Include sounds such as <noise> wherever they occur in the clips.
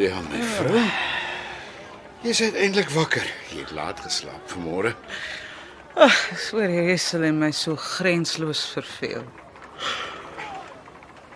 Claudia, my vrou. Jy's uiteindelik wakker. Jy het laat geslaap vanmôre. Sweer Jerusalem my so grensloos verveel.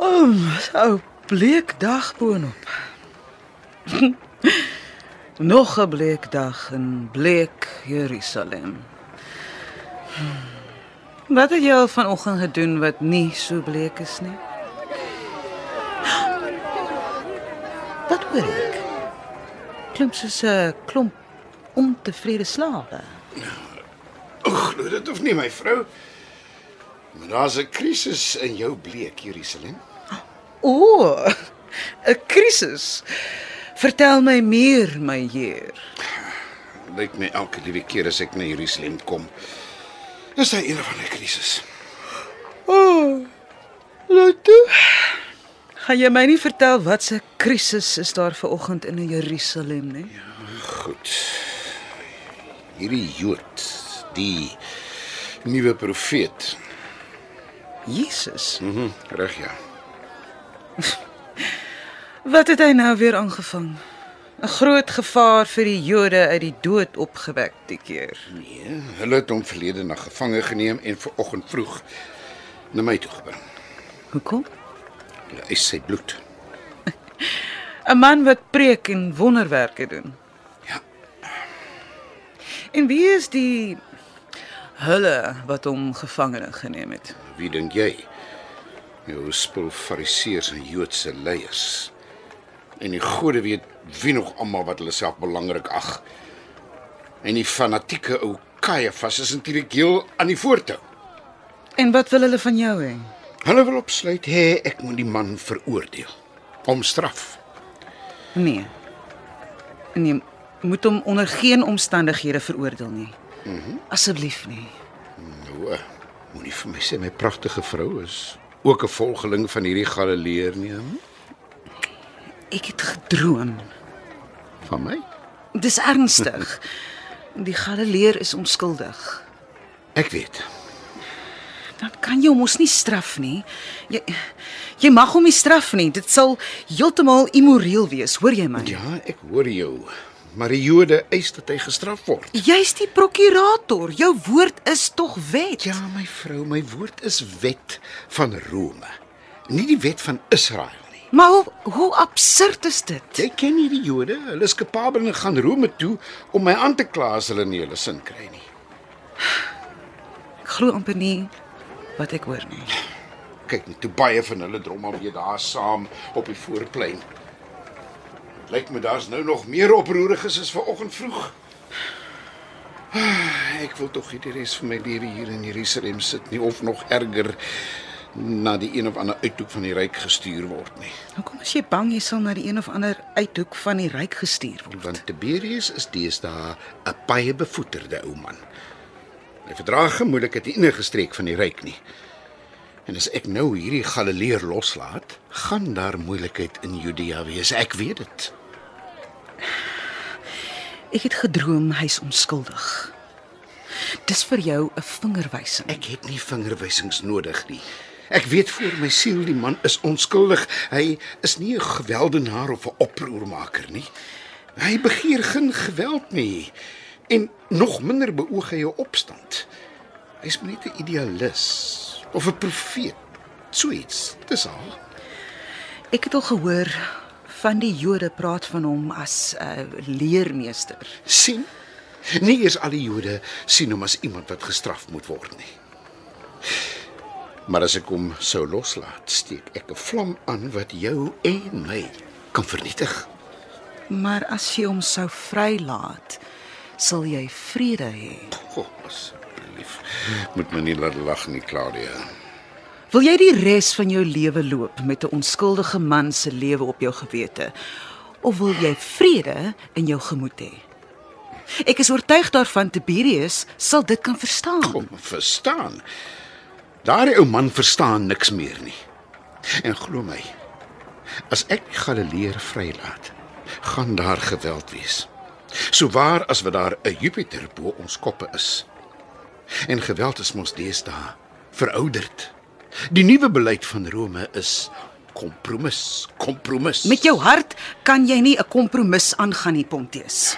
O, oh, ou bleek dag boonop. <laughs> Nog 'n bleek dag in bleek Jerusalem. Wat het jy al vanoggend gedoen wat nie so bleek is nie? Ek? Klink soos 'n klomp ontevrede slawe. Glo dit of nie, my vrou? Maar daar's 'n krisis in jou bleek Jerusalem. O, 'n krisis. Vertel my meer, my heer. Lyk my elke liewe keer as ek na Jerusalem kom, is daar een of ander krisis. O, oh, laat toe. Gaan jy my nie vertel wat se krisis is daar ver oggend in Jerusalem nie? Goed. Hierdie Jood, die nuwe profeet. Jesus. Mhm, mm reg ja. <laughs> Wat het hy nou weer aangevang? 'n Groot gevaar vir die Jode uit die dood opgewek die keer. Nee, hulle het hom verlede nag gevange geneem en vanoggend vroeg na my toe gebring. Hoekom? Eis sy bloed. <laughs> 'n Man wat preek en wonderwerke doen. Ja. En wie is die hulle wat hom gevangene geneem het? Wie dink jy? Jou spul fariseërs en Joodse leiers. En die gode weet wie nog almal wat hulle self belangrik ag. En die fanatieke ou Kajafas is natuurlik heel aan die voortou. En wat wil hulle van jou hê? Hulle wil opsluit hê ek moet die man veroordeel. Om straf. Nee. Nee, moet hom onder geen omstandighede veroordeel nie. Mhm. Mm Asseblief nie. Nou, eh, moenie vir my sê my pragtige vrou is ook 'n volgeling van hierdie Galileer nie. hm? Ek het gedroom. Van my? Dis ernstig. <laughs> Die Galileer is onskuldig. Ek weet. Dan kan jy hom mos nie straf nie. Jy jy mag hom nie straf nie. Dit sal heeltemal immoreel wees, hoor jy my? Ja, ek hoor jou. Maar die Jode eis dat hy gestraf word. Jy's die prokurator. Jou woord is tog wet. Ja, my vrou, my woord is wet van Rome. Nie die wet van Israel nie. Maar hoe hoe absurd is dit? Jy ken nie die Jode. Hulle is kapabel en gaan Rome toe om my aan te kla as hulle nie hulle sin kry nie. Ek glo amper nie wat ek hoor nie. Kyk net hoe baie van hulle drom alweer daar saam op die voorplein. Lyk my daar's nou nog meer oproeriges as vanoggend vroeg. <sighs> Ek wil tog nie die res van my lewe hier in Jerusalem sit nie of nog erger na die een of ander uithoek van die ryk gestuur word nie. Hoekom is jy bang jy sal na die een of ander uithoek van die ryk gestuur word? Want Tiberius is deesdae 'n baie bevoeterde ou man. Hy verdra gemoedelik die enige streek van die ryk nie. En as ek nou hierdie Galileer loslaat, gaan daar moeilikheid in Judea wees. Ek weet dit. Ek het gedroom hy's onskuldig. Dis vir jou 'n vingerwysing. Ek het nie vingerwysings nodig nie. Ek weet voor my siel die man is onskuldig. Hy is nie 'n gewelddenaar of 'n oproermaker nie. Hy begeer geen geweld nie en nog minder beoog hy 'n opstand. Hy's maar net 'n idealis of 'n profeet. Suits, dis al. Ek het al gehoor van die Jode praat van hom as 'n uh, leermeester. sien? Nie eers al die Jode sien hom as iemand wat gestraf moet word nie. Maar as ek hom sou loslaat, steek ek 'n vlam aan wat jou en my kan vernietig. Maar as jy hom sou vrylaat, sal jy vrede hê. O, asseblief. Moet my nie laat lag nie, Claudia. Wil jy die res van jou lewe loop met 'n onskuldige man se lewe op jou gewete of wil jy vrede in jou gemoed hê? Ek is oortuig daarvan Tiberius sal dit kan verstaan. Kom, verstaan. Daardie ou man verstaan niks meer nie. En glo my, as ek Galileer vrylaat, gaan daar geweld wees. So waar as wat daar 'n Jupiter bo ons koppe is. En geweld is mos deesdae verouderd. Die nuwe beleid van Rome is kompromis, kompromis. Met jou hart kan jy nie 'n kompromis aangaan nie, Pontius.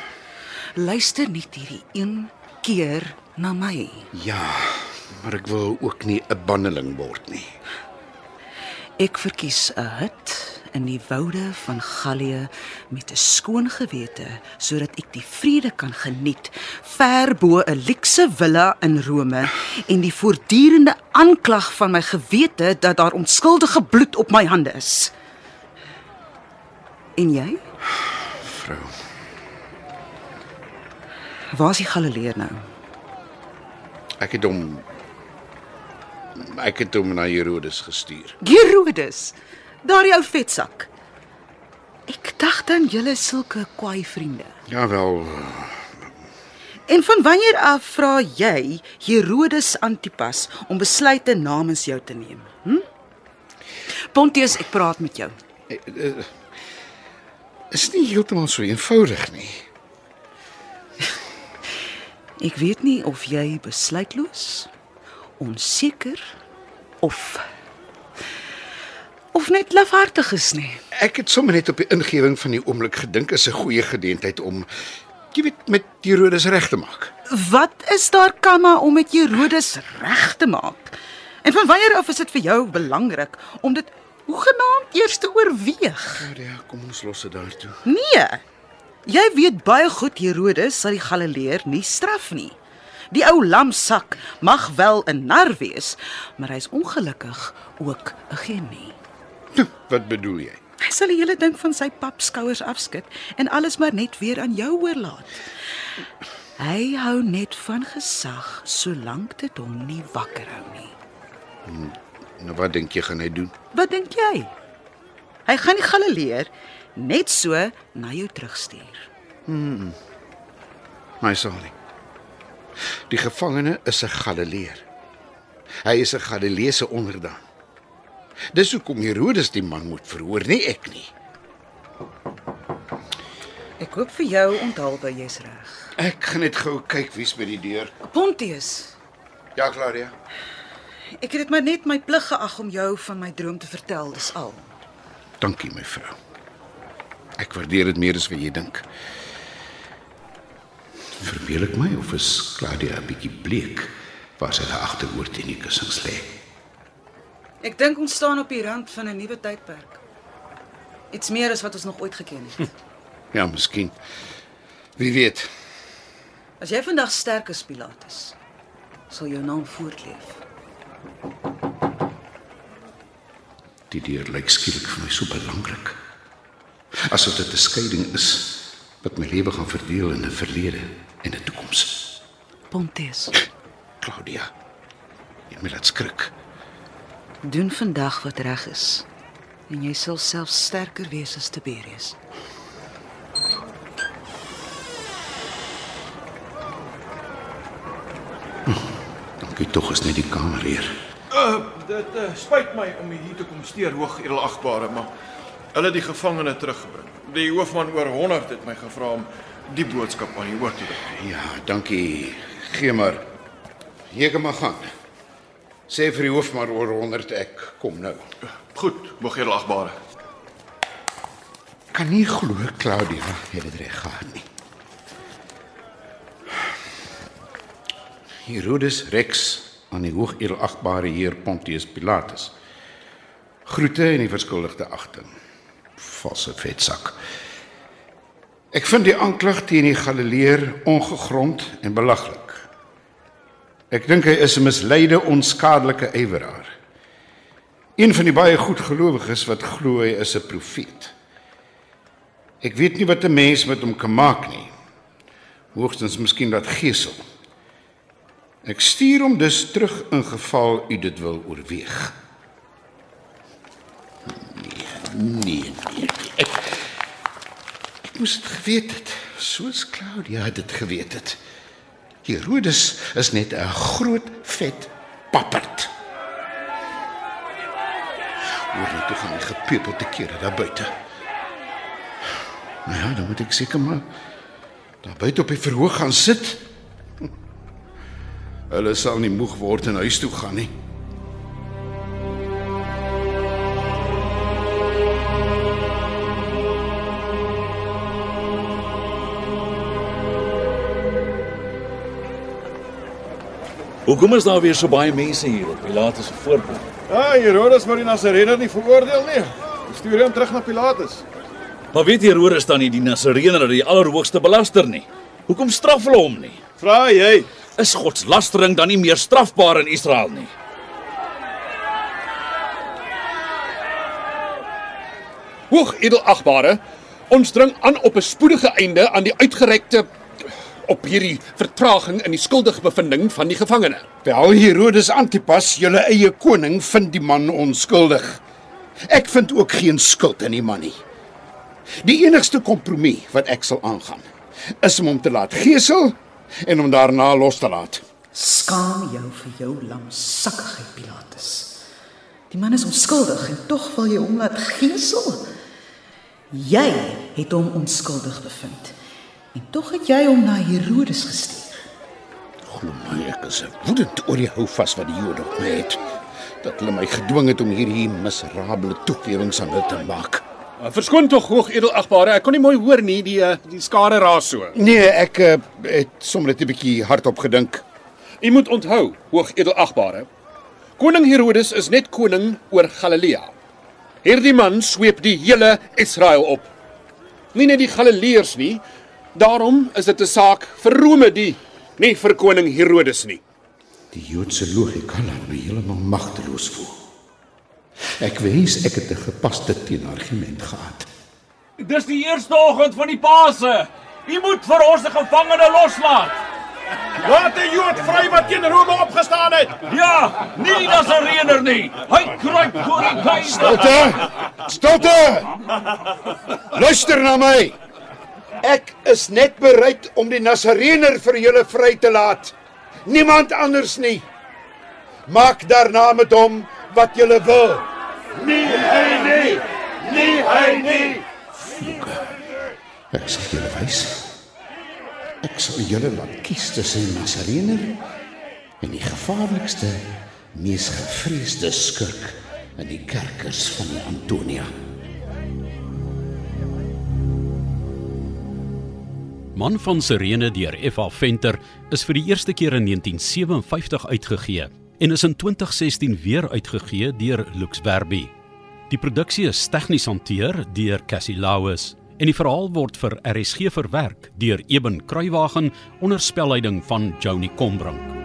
Luister net hierdie een keer na my. Ja, maar ek wil ook nie 'n banneling word nie. Ek verkies 'n hut in die woude van Gallië met 'n skoon gewete sodat ek die vrede kan geniet ver bo 'n luukse villa in Rome en die voortdurende aanklag van my gewete dat daar onskuldige bloed op my hande is. En jy? Vrou, Waar is die Galileer nou? ek het hom ek het hom na Herodes gestuur. Herodes. Daardie ou vetsak. Ek dink dan julle is sulke kwaai vriende. Jawel, En van wanneer af vra jy Herodes Antipas om besluite namens jou te neem? Hm? Pontius, ek praat met jou. is nie heeltemal so eenvoudig nie. <laughs> Ek weet nie of jy besluitloos, onseker of of net lafhartig is nie. Ek het sommer net op die ingewing van die oomblik gedink is 'n goeie geleentheid om jy weet met Herodes reg te maak. Wat is daar kamma om met Herodes reg te maak? En van wanneer af is dit vir jou belangrik om dit hoegenaamd eers te oorweeg? Ja, kom ons los dit daartoe. Nee. Jy weet baie goed Herodes sal die Galileer nie straf nie. Die ou lamsak mag wel 'n nar wees, maar hy's ongelukkig ook 'n genie. Wat bedoel jy? Hy sal die hele ding van sy pap skouers afskud en alles maar net weer aan jou oorlaat. Hy hou net van gesag solank dit hom nie wakker hou nie. Nou wat dink jy gaan hy doen? Wat dink jy? Hy gaan die Galileer net so na jou terugstuur. My sorry. Die gevangene is 'n Galileer. Hy is 'n Galileese onderdaan. Dis hoekom Herodes die man moet verhoor, nie ek nie. Ek hoop vir jou onthaalwe jy's reg. Ek gaan net gou kyk wie's by die deur. Pontius, Ja, Claudia. ek het dit maar net my plig geag om jou van my droom te vertel, dis al. Dankie my vrou. Ek waardeer dit meer as wat jy dink. Verbeel ek my of is Claudia 'n bietjie bleek waar sy daar agteroor teen die kussings lê? Ek dink ons staan op die rand van 'n nuwe tydperk. Iets meer as wat ons nog ooit geken het. Ja, miskien. Wie weet. As jy vandag sterk is, Pilatus, sal jou naam voortleef. Die deur lyk skielik vir my so belangrik. Asof dit 'n skeiding is wat my lewe gaan verdeel in 'n verlede en 'n toekoms. Pontius, Claudia. Jy moet laat skrik. Doen vandag wat reg is en jy sal self sterker wees as Tiberius. <laughs> Dankie tog is net die kamer hier. Uh, dit uh, spyt my om hier te kom steur, hoog edelagbare, maar hulle het die gevangene teruggebring. Die hoofman oor 100 het my gevra om die boodskap aan u oor te bring. Ja, dankie. Gee maar. Jy kan maar gaan. Sê vir die hoofman oor 100 ek kom nou. Goed, hoog edelagbare. Kan nie glo Claudia het dit reg gehad nie. Herodes Rex aan die hoogedelagbare heer Pontius Pilatus. Groete en die verskuldigde agting. Valse vetsak. Ek vind die aanklag teen die Galileer ongegrond en belaglik. Ek dink hy is 'n misleide onskadelike yweraar. Een van die baie goedgelowiges wat glo hy is 'n profeet. Ek weet nie wat 'n mens met hom kan maak nie. Hoogstens miskien dat gesel. Ek stuur hom dus terug in geval u dit wil oorweeg. Nee, nee. nee. Ek ek moes dit geweet het, soos Claudia dit geweet het. Herodes is net 'n groot vet papperd. Hoor net hoe gaan hy gepeupel te kere daar buite. Nou ja, dan moet ek seker maar daar buite op die verhoog gaan sit. Hulle sal nie moeg word en huis toe gaan nie. Hoekom is daar weer so baie mense hier op Pilatus se voorplein? Ah, Herodes wou die Nasarener nie veroordeel nie. Stuur hom terug na Pilatus. Maar weet Herodes dan nie die Nasareëner dat die allerhoogste belaster nie? Hoekom straf hulle hom nie? Vra jy? Is godslastering dan nie meer strafbaar in Israel nie? Hoog edelagbare, ons dring aan op 'n spoedige einde aan die uitgerekte op hierdie vertraging in die skuldige bevinding van die gevangene. Wel Herodes Antipas, julle eie koning, vind die man onskuldig. Ek vind ook geen skuld in die man nie. Die enigste kompromie wat ek sal aangaan, is om hom te laat gesel en hom daarna los te laat. Skaam jou vir jou lamsakkigheid, Pilatus. Die man is onskuldig en tog wil jy hom laat gesel. Jy het hom onskuldig bevind. En tog het jy hom na Herodes gestuur. Glo my, ek is woedend oor die houvas wat die Jode op my het. Dat hulle my gedwing het om hierdie miserabele toegewings aan hulle te maak. Uh, Verskoon tog hoog edelagbare, ek kon nie mooi hoor nie, die uh, die skare raas so. Nee, ek uh, het sommer net 'n bietjie hardop gedink. U moet onthou, hoog edelagbare, koning Herodes is net koning oor Galilea. Hierdie man sweep die hele Israel op. Nie net die Galileërs nie, daarom is dit 'n saak vir Rome die, nie vir koning Herodes nie. Die Joodse logika laat my heeltemal magteloos voel. Ek wens ek het 'n gepaste teenargument gehad. Dis die eerste oggend van die Paase. U moet vir ons se gevangene loslaat. Laat die Jood vry wat teen Rome opgestaan het. Ja, nie die Nasareëner nie. Hy kruip voor die keiser. Stilte! Stilte! Luister na my. Ek is net bereid om die Nasareëner vir julle vry te laat. Niemand anders nie. Maak daarna met hom wat julle wil. Nie hy nie. Nie hy nie. Ek sal julle wys. Ek sal julle laat kies tussen die Nasareëner en die gevaarlikste, mees gevreesde skurk in die kerkers van die Antonia. Man van Sirene deur F.A. Venter is vir die eerste keer in 1957 uitgegee en is in 2016 weer uitgegee deur Lux Verbi. Die produksie is tegnies hanteer deur Cassie Lauis en die verhaal word vir RSG verwerk deur Eben Kruiwagen onder spelleiding van Joni Combrink.